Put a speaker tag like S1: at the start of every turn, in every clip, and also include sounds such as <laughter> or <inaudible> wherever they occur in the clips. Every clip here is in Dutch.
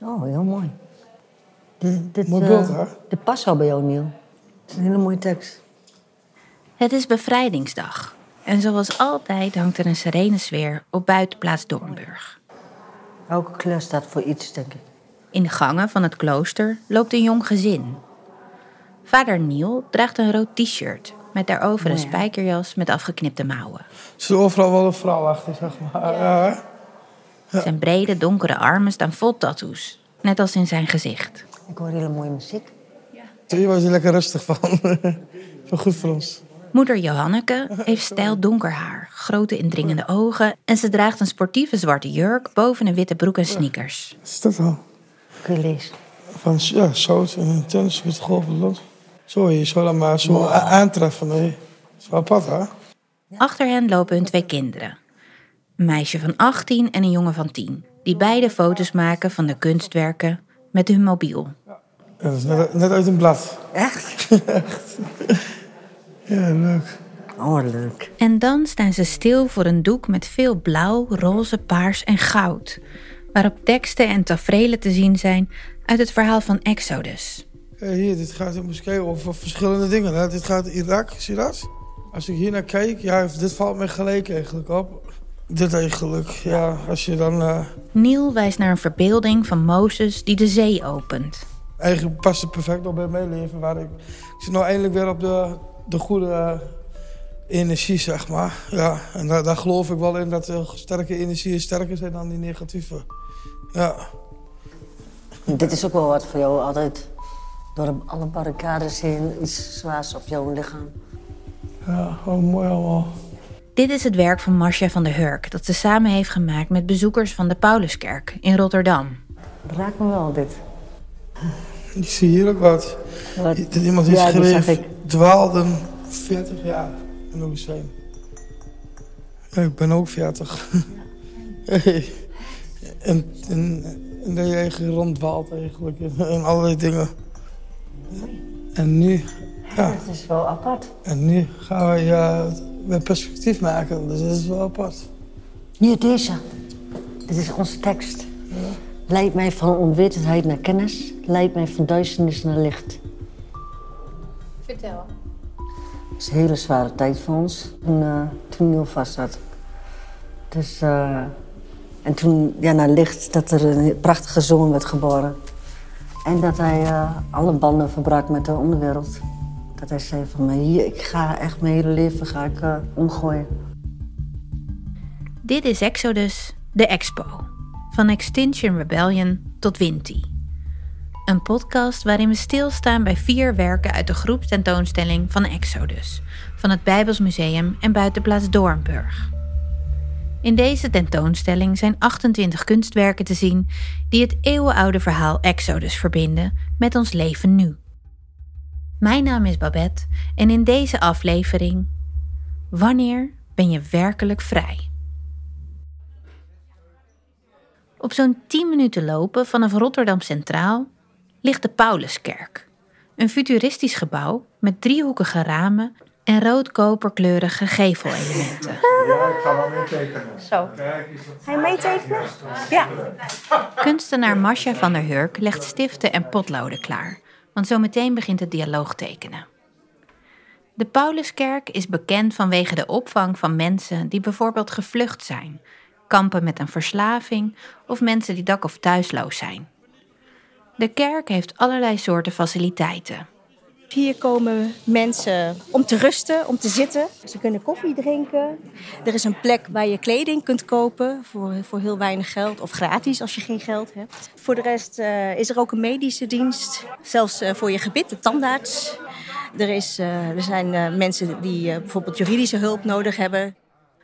S1: Oh, heel mooi. Dit, dit,
S2: Mooi
S1: eh,
S2: beeld, hè?
S1: Dit past al bij jou, Neil. Het is een hele mooie tekst.
S3: Het is bevrijdingsdag. En zoals altijd hangt er een serene sfeer op buitenplaats Doornburg.
S1: Elke kleur staat voor iets, denk ik.
S3: In de gangen van het klooster loopt een jong gezin. Vader Niel draagt een rood t-shirt met daarover een spijkerjas met afgeknipte mouwen.
S2: Er zit overal wel een vrouw achter, zeg maar. Ja,
S3: Zijn brede donkere armen staan vol tattoos, net als in zijn gezicht.
S1: Ik hoor hele mooie muziek.
S2: Hier was je lekker rustig van. <laughs> Zo goed voor ons.
S3: Moeder Johanneke heeft stijl donker haar, grote indringende ogen en ze draagt een sportieve zwarte jurk boven een witte broek en sneakers.
S2: Wat is dat al?
S1: Kun je lezen?
S2: Van ja, zout en tennis met golven. Zo, je zou dat maar zo a- aantreffen. Dat is wel apart, hè?
S3: Achter hen lopen hun twee kinderen. Een meisje van 18 en een jongen van 10, die beide foto's maken van de kunstwerken met hun mobiel.
S2: Ja, dat is net, net uit een blad. <laughs>
S1: Echt?
S2: Ja, leuk.
S1: Oh, leuk.
S3: En dan staan ze stil voor een doek met veel blauw, roze, paars en goud, waarop teksten en tafereelen te zien zijn uit het verhaal van Exodus.
S2: Kijk, hier, dit gaat, moest kijken over verschillende dingen. Hè. Dit gaat Irak, zie je dat? Als ik hier naar kijk, ja, dit valt me gelijk eigenlijk op. Dit eigenlijk, ja, als je dan... eh,
S3: Neil wijst naar een verbeelding van Mozes die de zee opent.
S2: eigenlijk past het perfect op bij mijn leven. Waar ik, ik zit nou eindelijk weer op de, de goede eh, energie, zeg maar. Ja, en daar, daar geloof ik wel in dat de sterke energieën sterker zijn dan die negatieve. Ja,
S1: Dit is ook wel wat voor jou altijd. Door alle barricades heen iets zwaars op jouw lichaam.
S2: ja oh, mooi allemaal.
S3: Dit is het werk van Marcia van der Hurk dat ze samen heeft gemaakt met bezoekers van de Pauluskerk in Rotterdam.
S1: Raakt me wel, dit.
S2: Ik zie hier ook wat.
S1: Wat?
S2: Dat iemand heeft
S1: Ja,
S2: geschreven,
S1: ik.
S2: dwaalden 40 jaar in Oostzijn. Ja, ik ben ook 40. <laughs> Hey. En, en, en dat je eigen ronddwaalt eigenlijk in, in allerlei dingen. En nu, ja,
S1: Het is wel apart.
S2: en nu gaan we ja, weer perspectief maken. Dus dat is wel apart.
S1: Nu deze. Dit is onze tekst. Leid mij van onwetendheid naar kennis. Leid mij van duisternis naar licht.
S3: Vertel.
S1: Het is een hele zware tijd voor ons. Toen, eh toen Neil vast zat. Dus, eh, en toen, ja, naar licht, dat er een prachtige zoon werd geboren. En dat hij eh, alle banden verbrak met de onderwereld. Dat hij zei van, "Maar hier, ik ga echt mijn hele leven ga ik, eh, omgooien.
S3: Dit is Exodus, de Expo. Van Extinction Rebellion tot Winti. Een podcast waarin we stilstaan bij vier werken uit de groepstentoonstelling van Exodus, van het Bijbels Museum en buitenplaats Doornburg. In deze tentoonstelling zijn 28 kunstwerken te zien die het eeuwenoude verhaal Exodus verbinden met ons leven nu. Mijn naam is Babette en in deze aflevering Wanneer ben je werkelijk vrij? Op zo'n 10 minuten lopen vanaf Rotterdam Centraal ligt de Pauluskerk. Een futuristisch gebouw met driehoekige ramen en rood-koperkleurige gevelelementen.
S4: Zo. Ga je meetekenen? Ja.
S3: Kunstenaar Marcia van der Hurk legt stiften en potloden klaar, want zometeen begint het dialoog tekenen. De Pauluskerk is bekend vanwege de opvang van mensen die bijvoorbeeld gevlucht zijn, kampen met een verslaving of mensen die dak- of thuisloos zijn. De kerk heeft allerlei soorten faciliteiten.
S4: Hier komen mensen om te rusten, om te zitten. Ze kunnen koffie drinken. Er is een plek waar je kleding kunt kopen voor, voor heel weinig geld. Of gratis als je geen geld hebt. Voor de rest eh, is er ook een medische dienst. Zelfs eh, voor je gebit, de tandarts. Er, is, eh, er zijn mensen die bijvoorbeeld juridische hulp nodig hebben.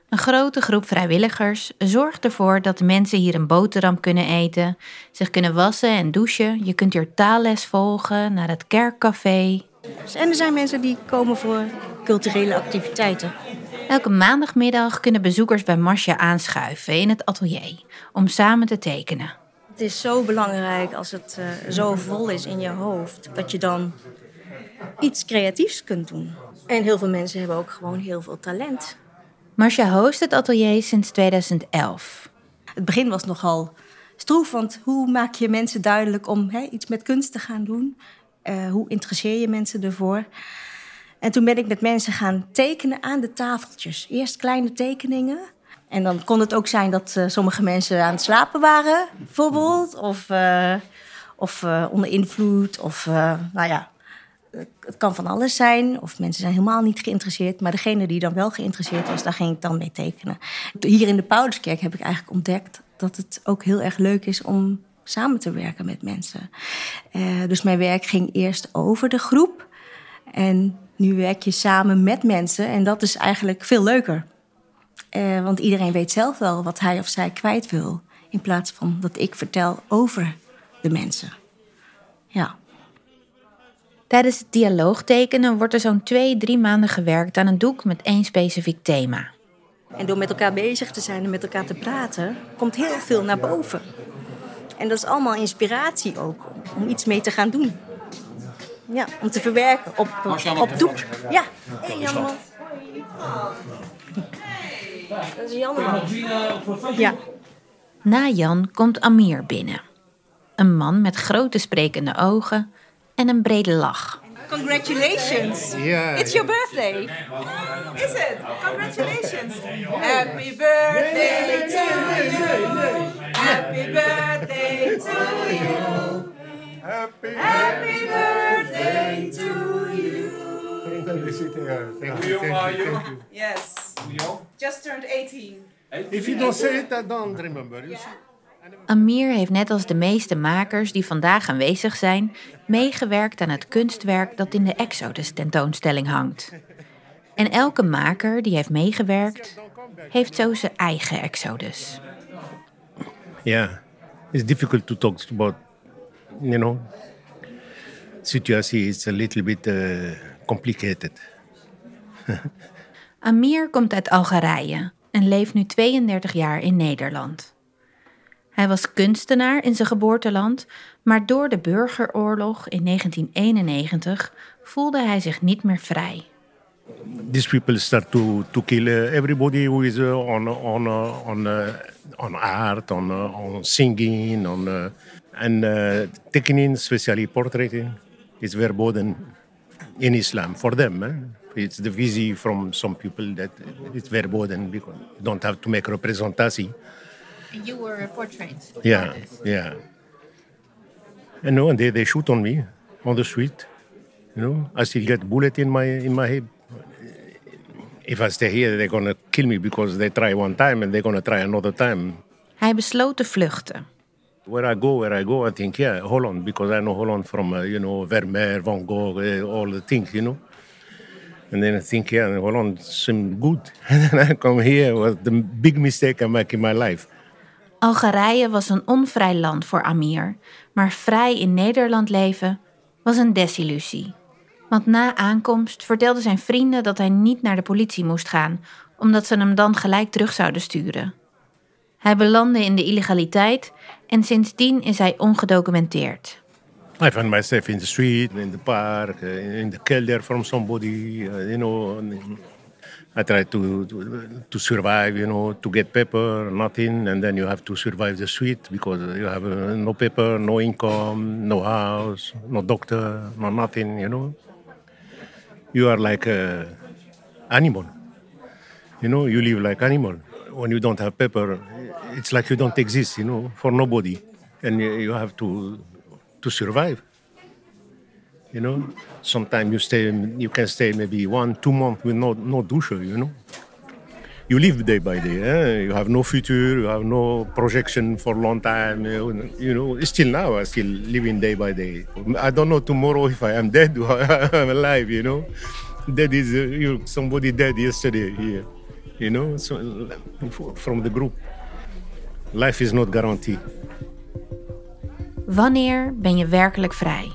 S3: Een grote groep vrijwilligers zorgt ervoor dat de mensen hier een boterham kunnen eten, zich kunnen wassen en douchen. Je kunt hier taalles volgen naar het kerkcafé.
S4: En er zijn mensen die komen voor culturele activiteiten.
S3: Elke maandagmiddag kunnen bezoekers bij Marcia aanschuiven in het atelier om samen te tekenen.
S4: Het is zo belangrijk als het eh, zo vol is in je hoofd, dat je dan iets creatiefs kunt doen. En heel veel mensen hebben ook gewoon heel veel talent.
S3: Marcia host het atelier sinds 2011.
S4: Het begin was nogal stroef, want hoe maak je mensen duidelijk om hè, iets met kunst te gaan doen? Uh, hoe interesseer je mensen ervoor? En toen ben ik met mensen gaan tekenen aan de tafeltjes. Eerst kleine tekeningen. En dan kon het ook zijn dat uh, sommige mensen aan het slapen waren, bijvoorbeeld. Of, uh, of onder invloed. Of nou ja, het kan van alles zijn. Of mensen zijn helemaal niet geïnteresseerd. Maar degene die dan wel geïnteresseerd was, daar ging ik dan mee tekenen. Hier in de Pauluskerk heb ik eigenlijk ontdekt dat het ook heel erg leuk is om samen te werken met mensen. Uh, dus mijn werk ging eerst over de groep. En nu werk je samen met mensen. En dat is eigenlijk veel leuker. Uh, want iedereen weet zelf wel wat hij of zij kwijt wil. In plaats van dat ik vertel over de mensen. Ja.
S3: Tijdens het dialoogtekenen wordt er zo'n twee, drie maanden gewerkt aan een doek met één specifiek thema.
S4: En door met elkaar bezig te zijn en met elkaar te praten, komt heel veel naar boven. En dat is allemaal inspiratie ook om iets mee te gaan doen. Ja, om te verwerken op, op doek. Ja, hé hey, Jan. Dat is <laughs> Jan. Ja.
S3: Na Jan komt Amir binnen. Een man met grote sprekende ogen en een brede lach.
S4: Congratulations. Yeah. It's your birthday. Is it? Congratulations. Happy birthday to you. Happy birthday to you. Happy, Happy birthday to you.
S5: Thank you. Thank you. Yes. Just turned 18. If you don't say it, I don't remember. You yeah.
S3: Amir heeft net als de meeste makers die vandaag aanwezig zijn, meegewerkt aan het kunstwerk dat in de Exodus tentoonstelling hangt. En elke maker die heeft meegewerkt, heeft zo zijn eigen Exodus.
S6: Ja, it's difficult to talk about, you know, situatie is a little bit uh, complicated. <laughs>
S3: Amir komt uit Algerije en leeft nu 32 jaar in Nederland. Hij was kunstenaar in zijn geboorteland, maar door de burgeroorlog in 1991 voelde hij zich niet meer vrij.
S6: These people start to to kill uh, everybody who is uh, on on uh, on on art, on on singing, on and taking in, especially portraiting is verboden in Islam for them. Eh? It's the visie from some people that it's verboden because you don't have to make representation.
S3: And you were a portrait
S6: yeah, artist. Yeah. And no, and they, they shoot on me on the street. You know, I still get bullet in my in my head. If I stay here, they're gonna kill me because they try one time and they're gonna try another time.
S3: Hij besloot te vluchten.
S6: Where I go, where I go, I think, yeah, Holland, because I know Holland from, uh, you know, Vermeer, Van Gogh, uh, all the things, you know. And then I think, yeah, Holland seems good. <laughs> and then I come here, was the big mistake I make in my life.
S3: Algerije was een onvrij land voor Amir, maar vrij in Nederland leven was een desillusie. Want na aankomst vertelden zijn vrienden dat hij niet naar de politie moest gaan, omdat ze hem dan gelijk terug zouden sturen. Hij belandde in de illegaliteit en sindsdien is hij ongedocumenteerd.
S6: I find myself in the street, in the park, in the kelder from somebody, uh, you know. I try to, to, to survive, you know, to get paper, nothing, and then you have to survive the street because you have uh, no paper, no income, no house, no doctor, no nothing, you know. You are like a animal, you know. You live like animal. When you don't have paper, it's like you don't exist, you know, for nobody, and you have to to survive. You know, sometimes you stay, you can stay maybe one, two months with no no douche. You know, you live day by day. Eh? You have no future. You have no projection for a long time. You know, still now I still living day by day. I don't know tomorrow if I am dead or <laughs> I'm alive. You know, dead is uh, you somebody dead yesterday here. You know, so from the group, life is not guaranteed.
S3: Wanneer ben je werkelijk vrij?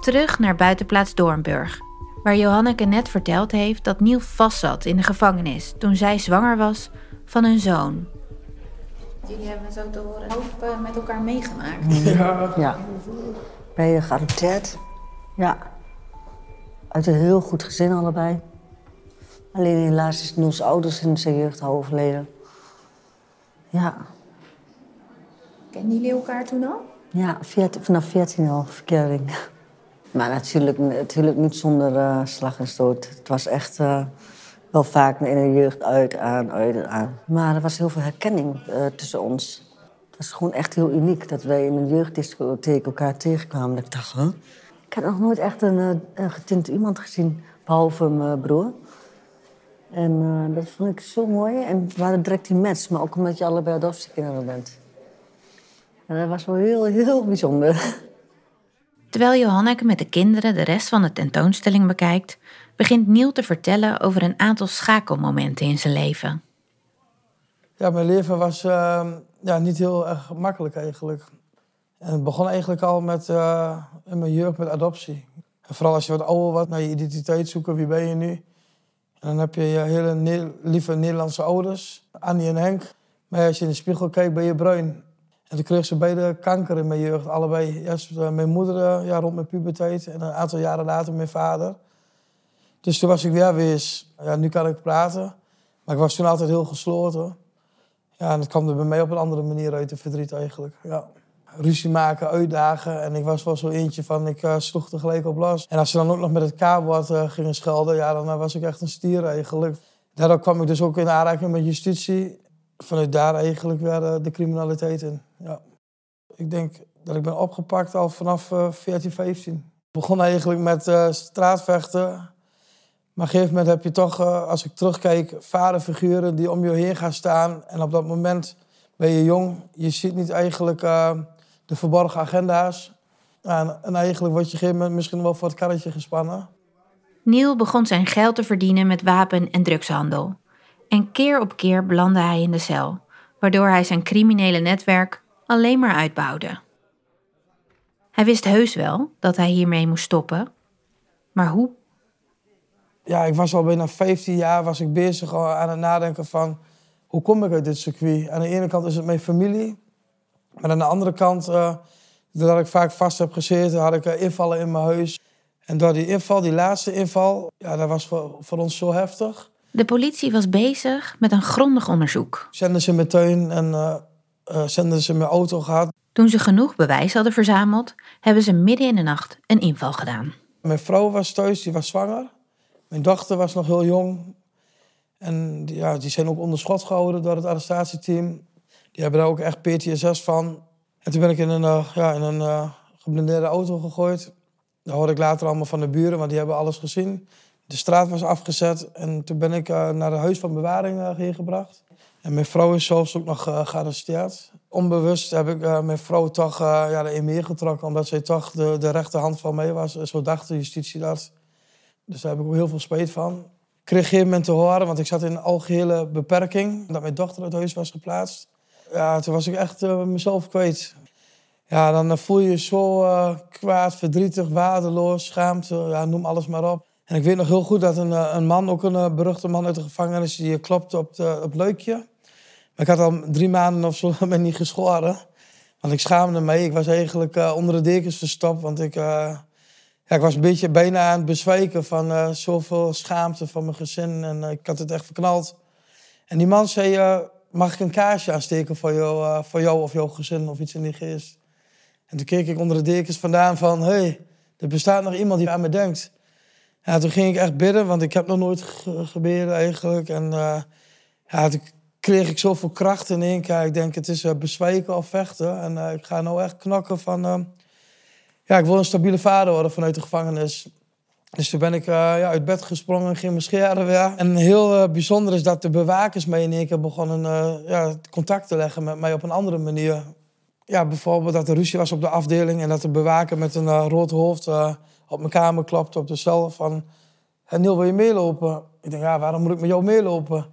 S3: Terug naar buitenplaats Doornburg, waar Johanneke net verteld heeft dat Niel vastzat in de gevangenis toen zij zwanger was van hun zoon.
S7: Jullie hebben zo te horen hoop eh, met elkaar meegemaakt.
S1: Ja. ja. Ben je geadopteerd? Ja. Uit een heel goed gezin allebei. Alleen helaas is Niels ouders in zijn jeugd overleden. Ja.
S7: Kennen jullie elkaar toen al?
S1: Ja, vanaf 14 al verkering. Maar natuurlijk, natuurlijk niet zonder uh, slag en stoot. Het was echt uh, wel vaak in de jeugd uit, aan, uit, aan. Maar er was heel veel herkenning uh, tussen ons. Het was gewoon echt heel uniek dat wij in een jeugddiscotheek elkaar tegenkwamen. Dat ik dacht, huh? Ik heb nog nooit echt een, een getint iemand gezien, behalve mijn broer. En dat vond ik zo mooi. En we waren direct die match, maar ook omdat je allebei adoptiekinderen bent. En dat was wel heel, heel bijzonder. <laughs>
S3: Terwijl Johanneke met de kinderen de rest van de tentoonstelling bekijkt, begint Niel te vertellen over een aantal schakelmomenten in zijn leven.
S2: Ja, mijn leven was uh, ja, niet heel erg makkelijk eigenlijk. En het begon eigenlijk al met uh, in mijn jeugd met adoptie. En vooral als je wat ouder wordt, naar je identiteit zoeken, wie ben je nu? En dan heb je je hele lieve Nederlandse ouders, Annie en Henk. Maar als je in de spiegel kijkt, ben je bruin. En toen kreeg ze beide kanker in mijn jeugd, allebei. Eerst eh, mijn moeder ja, rond mijn puberteit en een aantal jaren later mijn vader. Dus toen was ik weer weer ja, nu kan ik praten. Maar ik was toen altijd heel gesloten. Ja, en het kwam er bij mij op een andere manier uit, de verdriet eigenlijk. Ja. Ruzie maken, uitdagen. En ik was wel zo eentje van, ik uh, sloeg er gelijk op los. En als ze dan ook nog met het kabelbord uh, gingen schelden, ja, dan was ik echt een stier eigenlijk. Daardoor kwam ik dus ook in aanraking met justitie vanuit daar eigenlijk weer de, de criminaliteit in. Ja. Ik denk dat ik ben opgepakt al vanaf uh, 14, 15. Ik begon eigenlijk met uh, straatvechten. Maar op een gegeven moment heb je toch, uh, als ik terugkijk, vaderfiguren die om je heen gaan staan. En op dat moment ben je jong. Je ziet niet eigenlijk de verborgen agenda's. En, en, eigenlijk word je op een gegeven moment misschien wel voor het karretje gespannen.
S3: Neil begon zijn geld te verdienen met wapen- en drugshandel. En keer op keer belandde hij in de cel, waardoor hij zijn criminele netwerk alleen maar uitbouwde. Hij wist heus wel dat hij hiermee moest stoppen, maar hoe?
S2: Ja, ik was al bijna 15 jaar was ik bezig aan het nadenken van hoe kom ik uit dit circuit? Aan de ene kant is het mijn familie, maar aan de andere kant, uh, doordat ik vaak vast heb gezeten, had ik invallen in mijn huis. En door die inval, die laatste inval, ja, dat was voor ons zo heftig.
S3: De politie was bezig met een grondig onderzoek.
S2: Zenden ze meteen en uh, uh, zenden ze mijn auto gehad.
S3: Toen ze genoeg bewijs hadden verzameld, hebben ze midden in de nacht een inval gedaan.
S2: Mijn vrouw was thuis, die was zwanger. Mijn dochter was nog heel jong. En die, ja, die zijn ook onder schot gehouden door het arrestatieteam. Die hebben daar ook echt PTSS van. En toen ben ik in een, uh, ja, in een geblindeerde auto gegooid. Dat hoorde ik later allemaal van de buren, want die hebben alles gezien. De straat was afgezet en toen ben ik uh, naar het huis van bewaring uh, gebracht. En mijn vrouw is zelfs ook nog uh, gearresteerd. Onbewust heb ik mijn vrouw toch ja, erin meegetrokken, omdat zij toch de, de rechterhand van mij was. Zo dacht de justitie dat. Dus daar heb ik ook heel veel spijt van. Ik kreeg geen moment te horen, want ik zat in algehele beperking. Dat mijn dochter uit huis was geplaatst. Ja, toen was ik echt mezelf kwijt. Ja, dan voel je je zo kwaad, verdrietig, waardeloos, schaamte, ja, noem alles maar op. En ik weet nog heel goed dat een, een man, ook een beruchte man uit de gevangenis, die klopte op, de, op het luikje. Maar ik had al drie maanden of zo <laughs> ben niet geschoren. Want ik schaamde me. Ik was eigenlijk onder de dekens verstopt. Want ik, ja, ik was een beetje bijna aan het bezwijken van zoveel schaamte van mijn gezin. En ik had het echt verknald. En die man zei, mag ik een kaarsje aansteken voor jou, voor jou of jouw gezin of iets in die geest? En toen keek ik onder de dekens vandaan van, hé, hey, er bestaat nog iemand die aan me denkt. Ja, toen ging ik echt bidden, want ik heb nog nooit ge gebeden eigenlijk. En ja, toen kreeg ik zoveel kracht in één keer. Ik denk, het is uh, bezwijken of vechten. En uh, ik ga nou echt knokken van... ja, ik wil een stabiele vader worden vanuit de gevangenis. Dus toen ben ik ja, uit bed gesprongen en ging me scheren weer. En heel bijzonder is dat de bewakers mij in één keer begonnen ja, contact te leggen met mij op een andere manier. Ja, bijvoorbeeld dat er ruzie was op de afdeling... en dat de bewaker met een rood hoofd op mijn kamer klopte op de cel van... Hey wil je meelopen? Ik denk, ja, waarom moet ik met jou meelopen?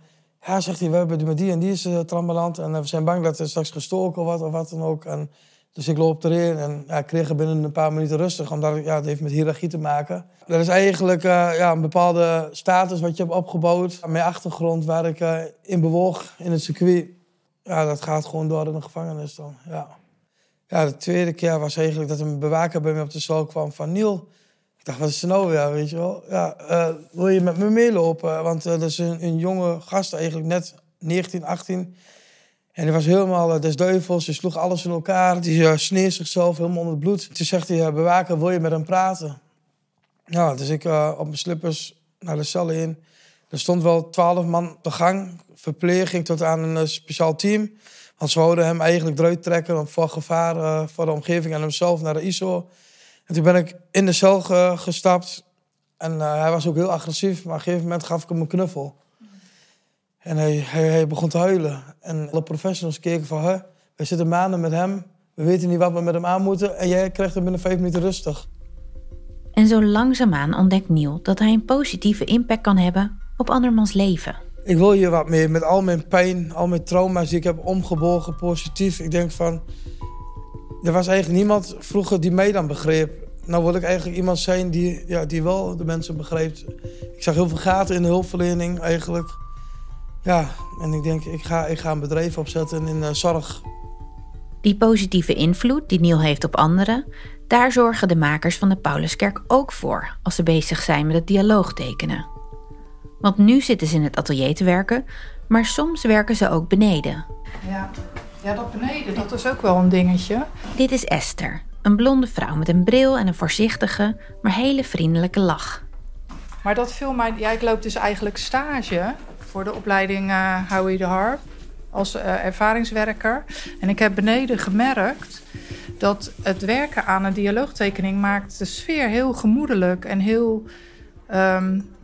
S2: Ja, zegt hij, we hebben met die en die is uh, trambeland... en we zijn bang dat er straks gestoken wordt of wat dan ook. En, dus ik loop erin en ja, ik kreeg binnen een paar minuten rustig... omdat ja, het heeft met hiërarchie te maken. Dat is eigenlijk uh, ja, een bepaalde status wat je hebt opgebouwd. Mijn achtergrond waar ik in bewoog in het circuit... ja, dat gaat gewoon door in de gevangenis dan, ja. Ja, de tweede keer was eigenlijk dat een bewaker bij me op de cel kwam van... Niel, ik dacht, wat is er nou weer, weet je wel? Ja, uh, wil je met me meelopen? Want uh, dat is een, jonge gast, eigenlijk net 19, 18. En hij was helemaal uh, des duivels. Hij sloeg alles in elkaar. Hij uh, zichzelf helemaal onder het bloed. Toen zegt hij, bewaker, wil je met hem praten? Ja, dus ik op mijn slippers naar de cel in. Er stond wel twaalf man de gang. Verpleging tot aan een speciaal team. Want ze wouden hem eigenlijk eruit trekken voor gevaar voor de omgeving en hemzelf naar de ISO. En toen ben ik in de cel gestapt. En hij was ook heel agressief. Maar op een gegeven moment gaf ik hem een knuffel. En hij, hij, hij, begon te huilen. En alle professionals keken van, hè, we zitten maanden met hem. We weten niet wat we met hem aan moeten. En jij krijgt hem binnen vijf minuten rustig.
S3: En zo langzaamaan ontdekt Neil dat hij een positieve impact kan hebben op andermans leven.
S2: Ik wil hier wat meer met al mijn pijn, al mijn trauma's die ik heb omgebogen, positief. Ik denk van, er was eigenlijk niemand vroeger die mij dan begreep. Nou wil ik eigenlijk iemand zijn die, ja, die wel de mensen begreep. Ik zag heel veel gaten in de hulpverlening eigenlijk. Ja, en ik denk, ik ga, ik ga een bedrijf opzetten in uh, zorg.
S3: Die positieve invloed die Neil heeft op anderen, daar zorgen de makers van de Pauluskerk ook voor als ze bezig zijn met het dialoog tekenen. Want nu zitten ze in het atelier te werken, maar soms werken ze ook beneden.
S8: Ja, ja dat beneden, dat is ook wel een dingetje.
S3: Dit is Esther, een blonde vrouw met een bril en een voorzichtige, maar hele vriendelijke lach.
S8: Maar dat viel mij, ja, ik loop dus eigenlijk stage voor de opleiding uh, Howie de Harp als uh, ervaringswerker. En ik heb beneden gemerkt dat het werken aan een dialoogtekening maakt de sfeer heel gemoedelijk en heel um,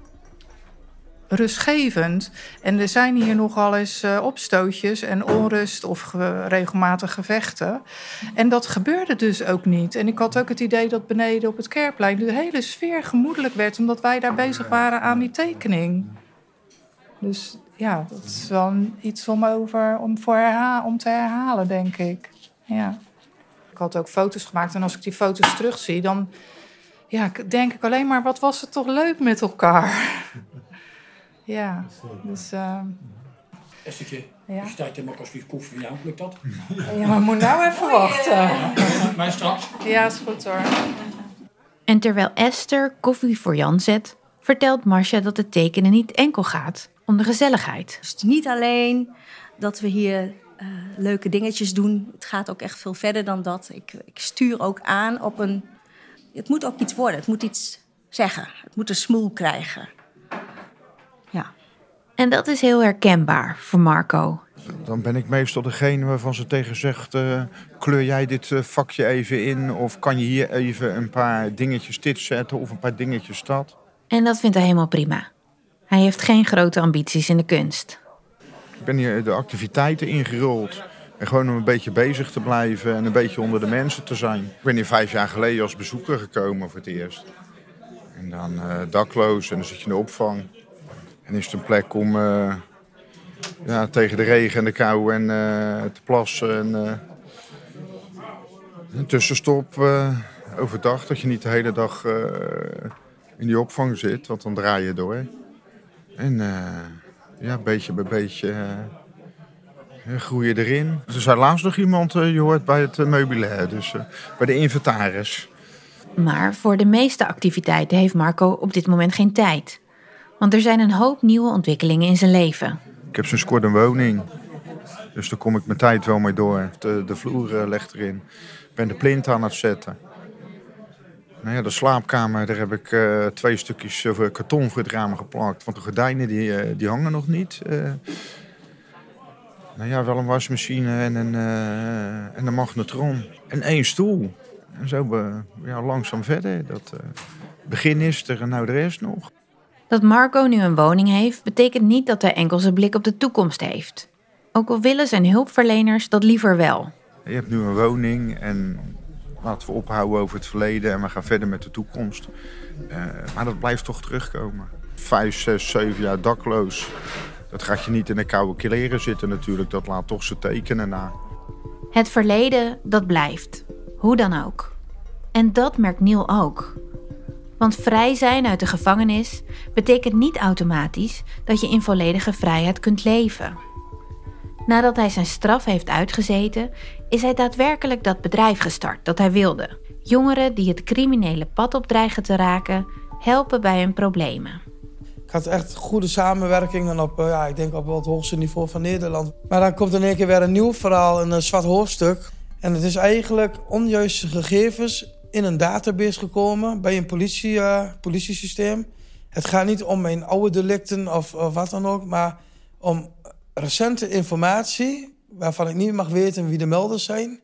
S8: rustgevend. En er zijn hier nogal eens uh, opstootjes en onrust of ge regelmatig gevechten. En dat gebeurde dus ook niet. En ik had ook het idee dat beneden op het kerkplein de hele sfeer gemoedelijk werd, omdat wij daar bezig waren aan die tekening. Dus ja, dat is wel iets om, over, om, voor om te herhalen, denk ik. Ja. Ik had ook foto's gemaakt en als ik die foto's terugzie, dan ja, denk ik alleen maar, wat was het toch leuk met elkaar. Ja, dus... Uh,
S9: Esthertje, ja. je staat helemaal als wie koffie, ja, lukt dat?
S8: Ja, maar moet nou even wachten.
S9: Maar straks?
S8: Ja, is goed hoor.
S3: En terwijl Esther koffie voor Jan zet, vertelt Marcia dat het tekenen niet enkel gaat om de gezelligheid.
S4: Dus het is niet alleen dat we hier uh, leuke dingetjes doen. Het gaat ook echt veel verder dan dat. Ik, ik stuur ook aan op een. Het moet ook iets worden. Het moet iets zeggen. Het moet een smoel krijgen.
S3: En dat is heel herkenbaar voor Marco.
S10: Dan ben ik meestal degene waarvan ze tegen zegt: uh, kleur jij dit uh, vakje even in? Of kan je hier even een paar dingetjes dit zetten of een paar dingetjes dat?
S3: En dat vindt hij helemaal prima. Hij heeft geen grote ambities in de kunst.
S10: Ik ben hier de activiteiten ingerold. En gewoon om een beetje bezig te blijven en een beetje onder de mensen te zijn. Ik ben hier vijf jaar geleden als bezoeker gekomen voor het eerst. En dan uh, dakloos en dan zit je in de opvang. En is een plek om uh, ja, tegen de regen en de kou en, uh, te plassen. En, een tussenstop overdag, dat je niet de hele dag in die opvang zit, want dan draai je door. En ja, beetje bij beetje groei je erin. Er zei laatst nog iemand, je hoort bij het meubilair, dus bij de inventaris.
S3: Maar voor de meeste activiteiten heeft Marco op dit moment geen tijd. Want er zijn een hoop nieuwe ontwikkelingen in zijn leven.
S10: Ik heb sinds kort een woning. Dus daar kom ik mijn tijd wel mee door. De, de vloer legt erin. Ik ben de plint aan het zetten. Nou ja, de slaapkamer, daar heb ik uh, twee stukjes uh, karton voor het raam geplakt. Want de gordijnen die, die hangen nog niet. nou ja, wel een wasmachine en een, en een magnetron. En één stoel. En zo ja, langzaam verder. Dat begin is er en nou de rest nog.
S3: Dat Marco nu een woning heeft, betekent niet dat hij enkel zijn blik op de toekomst heeft. Ook al willen zijn hulpverleners dat liever wel.
S10: Je hebt nu een woning en laten we ophouden over het verleden en we gaan verder met de toekomst. Uh, maar dat blijft toch terugkomen. Vijf, zes, zeven jaar dakloos. Dat gaat je niet in de koude kleren zitten natuurlijk. Dat laat toch ze tekenen na.
S3: Het verleden, dat blijft. Hoe dan ook. En dat merkt Neil ook. Want vrij zijn uit de gevangenis betekent niet automatisch dat je in volledige vrijheid kunt leven. Nadat hij zijn straf heeft uitgezeten, is hij daadwerkelijk dat bedrijf gestart dat hij wilde. Jongeren die het criminele pad op dreigen te raken, helpen bij hun problemen.
S2: Ik had echt goede samenwerkingen op, uh, ja, ik denk op het hoogste niveau van Nederland. Maar dan komt in één keer weer een nieuw verhaal, een zwart hoofdstuk. En het is eigenlijk onjuiste gegevens in een database gekomen bij een politie, uh, politiesysteem. Het gaat niet om mijn oude delicten of, of wat dan ook, maar om recente informatie waarvan ik niet mag weten wie de melders zijn.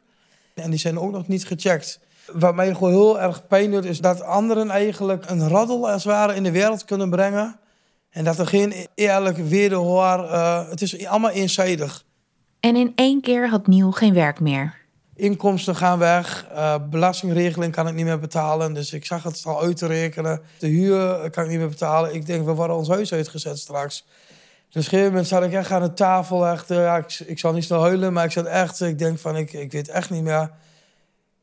S2: En die zijn ook nog niet gecheckt. Wat mij gewoon heel erg pijn doet, is dat anderen eigenlijk een raddel als het ware in de wereld kunnen brengen. En dat er geen eerlijk wederhoor, uh, het is allemaal eenzijdig.
S3: En in één keer had Niel geen werk meer.
S2: Inkomsten gaan weg, uh, belastingregeling kan ik niet meer betalen. Dus ik zag het al uit te rekenen. De huur kan ik niet meer betalen. Ik denk, we worden ons huis uitgezet straks. Dus op een gegeven moment zat ik echt aan de tafel. Echt, uh, ja, ik, ik zal niet snel huilen, maar ik zat echt... Ik denk van, ik, ik weet echt niet meer.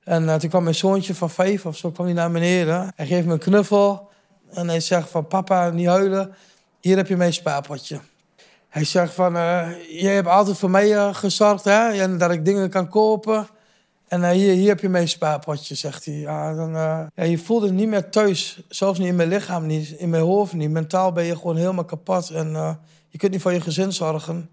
S2: En uh, toen kwam mijn zoontje van vijf of zo kwam hij naar beneden. Hij geeft me een knuffel. En hij zegt van, papa, niet huilen. Hier heb je mijn spaarpotje. Hij zegt van, uh, jij hebt altijd voor mij gezorgd, hè? En dat ik dingen kan kopen. En hier, hier heb je mijn spaarpotje, zegt hij. Ja, dan, ja, je voelt het niet meer thuis. Zelfs niet in mijn lichaam, niet in mijn hoofd niet. Mentaal ben je gewoon helemaal kapot. En je kunt niet voor je gezin zorgen.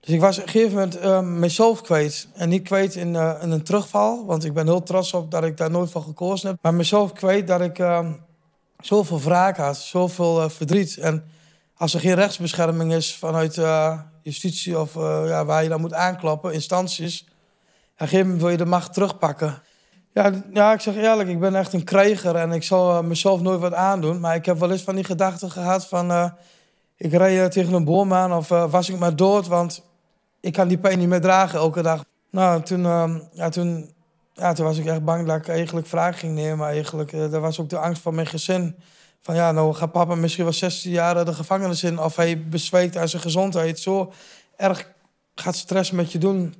S2: Dus ik was op een gegeven moment mezelf kwijt. En niet kwijt in, een terugval. Want ik ben heel trots op dat ik daar nooit van gekozen heb. Maar mezelf kwijt dat ik zoveel wraak had. Zoveel verdriet. En als er geen rechtsbescherming is vanuit justitie... of ja, waar je dan moet aankloppen, instanties... gegeven moment wil je de macht terugpakken. Ja, ja, ik zeg eerlijk, ik ben echt een krijger. En ik zal mezelf nooit wat aandoen. Maar ik heb wel eens van die gedachten gehad van ik rijd tegen een boom aan of was ik maar dood, want ik kan die pijn niet meer dragen elke dag. Nou, toen, uh, ja, toen, ja, toen was ik echt bang dat ik eigenlijk vragen ging nemen. Eigenlijk. Dat was ook de angst van mijn gezin. Van ja, nou gaat papa misschien wel 16 jaar de gevangenis in... of hij bezweekt aan zijn gezondheid. Zo erg gaat stress met je doen.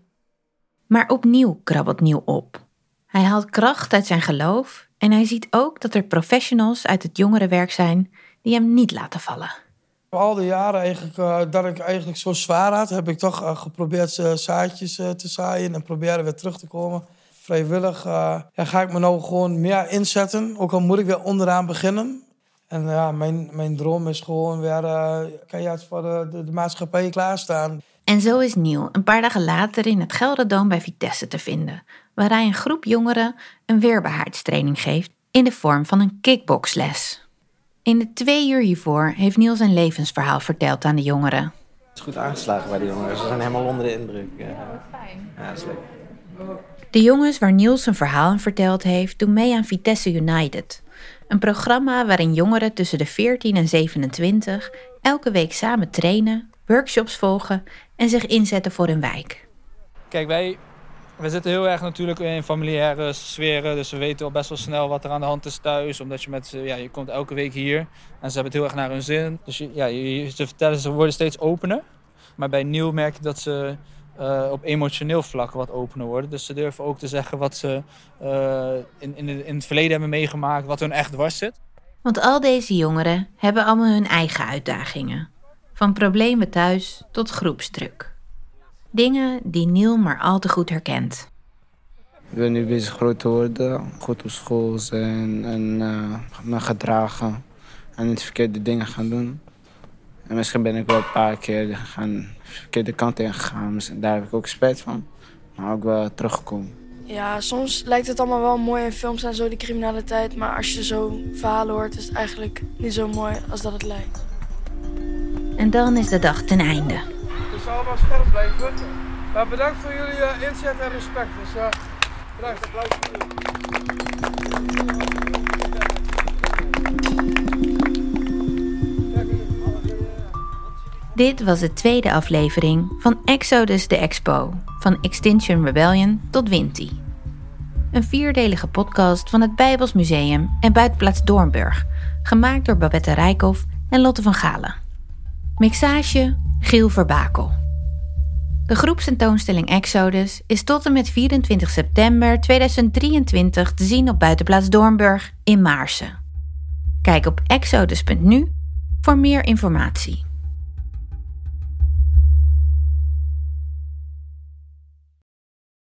S3: Maar opnieuw krabbelt Nieuw op. Hij haalt kracht uit zijn geloof... en hij ziet ook dat er professionals uit het jongerenwerk zijn... die hem niet laten vallen.
S2: Al die jaren eigenlijk, uh, dat ik eigenlijk zo zwaar had, heb ik toch uh, geprobeerd uh, zaadjes te zaaien en proberen weer terug te komen. Vrijwillig ja, ga ik me nou gewoon meer inzetten, ook al moet ik weer onderaan beginnen. En ja, mijn, mijn droom is gewoon weer keihard voor de, de, de, maatschappij klaarstaan.
S3: En zo is Niel een paar dagen later in het Gelderdoom bij Vitesse te vinden, waar hij een groep jongeren een weerbaarheidstraining geeft in de vorm van een kickboxles. In de twee uur hiervoor heeft Niels zijn levensverhaal verteld aan de jongeren. Het
S11: is goed aangeslagen bij de jongeren. Ze zijn helemaal onder de indruk. Ja, fijn. Ja, dat is leuk.
S3: De jongens waar Niels zijn verhaal aan verteld heeft, doen mee aan Vitesse United. Een programma waarin jongeren tussen de 14 en 27 elke week samen trainen, workshops volgen en zich inzetten voor hun wijk.
S12: Kijk, wij we zitten heel erg natuurlijk in familiaire sferen. Dus we weten al best wel snel wat er aan de hand is thuis. Omdat je met, ja, je komt elke week hier. En ze hebben het heel erg naar hun zin. Dus ja, je, ze vertellen, ze worden steeds opener. Maar bij Nieuw merk je dat ze uh, op emotioneel vlak wat opener worden. Dus ze durven ook te zeggen wat ze uh, in, in, in het verleden hebben meegemaakt. Wat hun echt dwars zit.
S3: Want al deze jongeren hebben allemaal hun eigen uitdagingen. Van problemen thuis tot groepsdruk. Dingen die Neil maar al te goed herkent.
S13: Ik ben nu bezig groot te worden, goed op school zijn en uh, me gedragen en niet verkeerde dingen gaan doen. En misschien ben ik wel een paar keer gaan, de verkeerde kant in gegaan. Daar heb ik ook spijt van, maar ook wel teruggekomen.
S14: Ja, soms lijkt het allemaal wel mooi in films en zo, die criminaliteit. Maar als je zo verhalen hoort, is het eigenlijk niet zo mooi als dat het lijkt.
S3: En dan is de dag ten einde
S2: zal wel scherp blijven. Maar bedankt voor jullie uh, inzet en respect. Dus uh, bedankt. Applaus
S3: Dit was de tweede aflevering van Exodus de Expo, van Extinction Rebellion tot Winti. Een vierdelige podcast van het Bijbels Museum en Buitenplaats Doornburg, gemaakt door Babette Rijkoff en Lotte van Galen. Mixage Giel Verbakel. De groepsentoonstelling Exodus is tot en met 24 september 2023 te zien op Buitenplaats Doornburg in Maarsen. Kijk op exodus.nu voor meer informatie.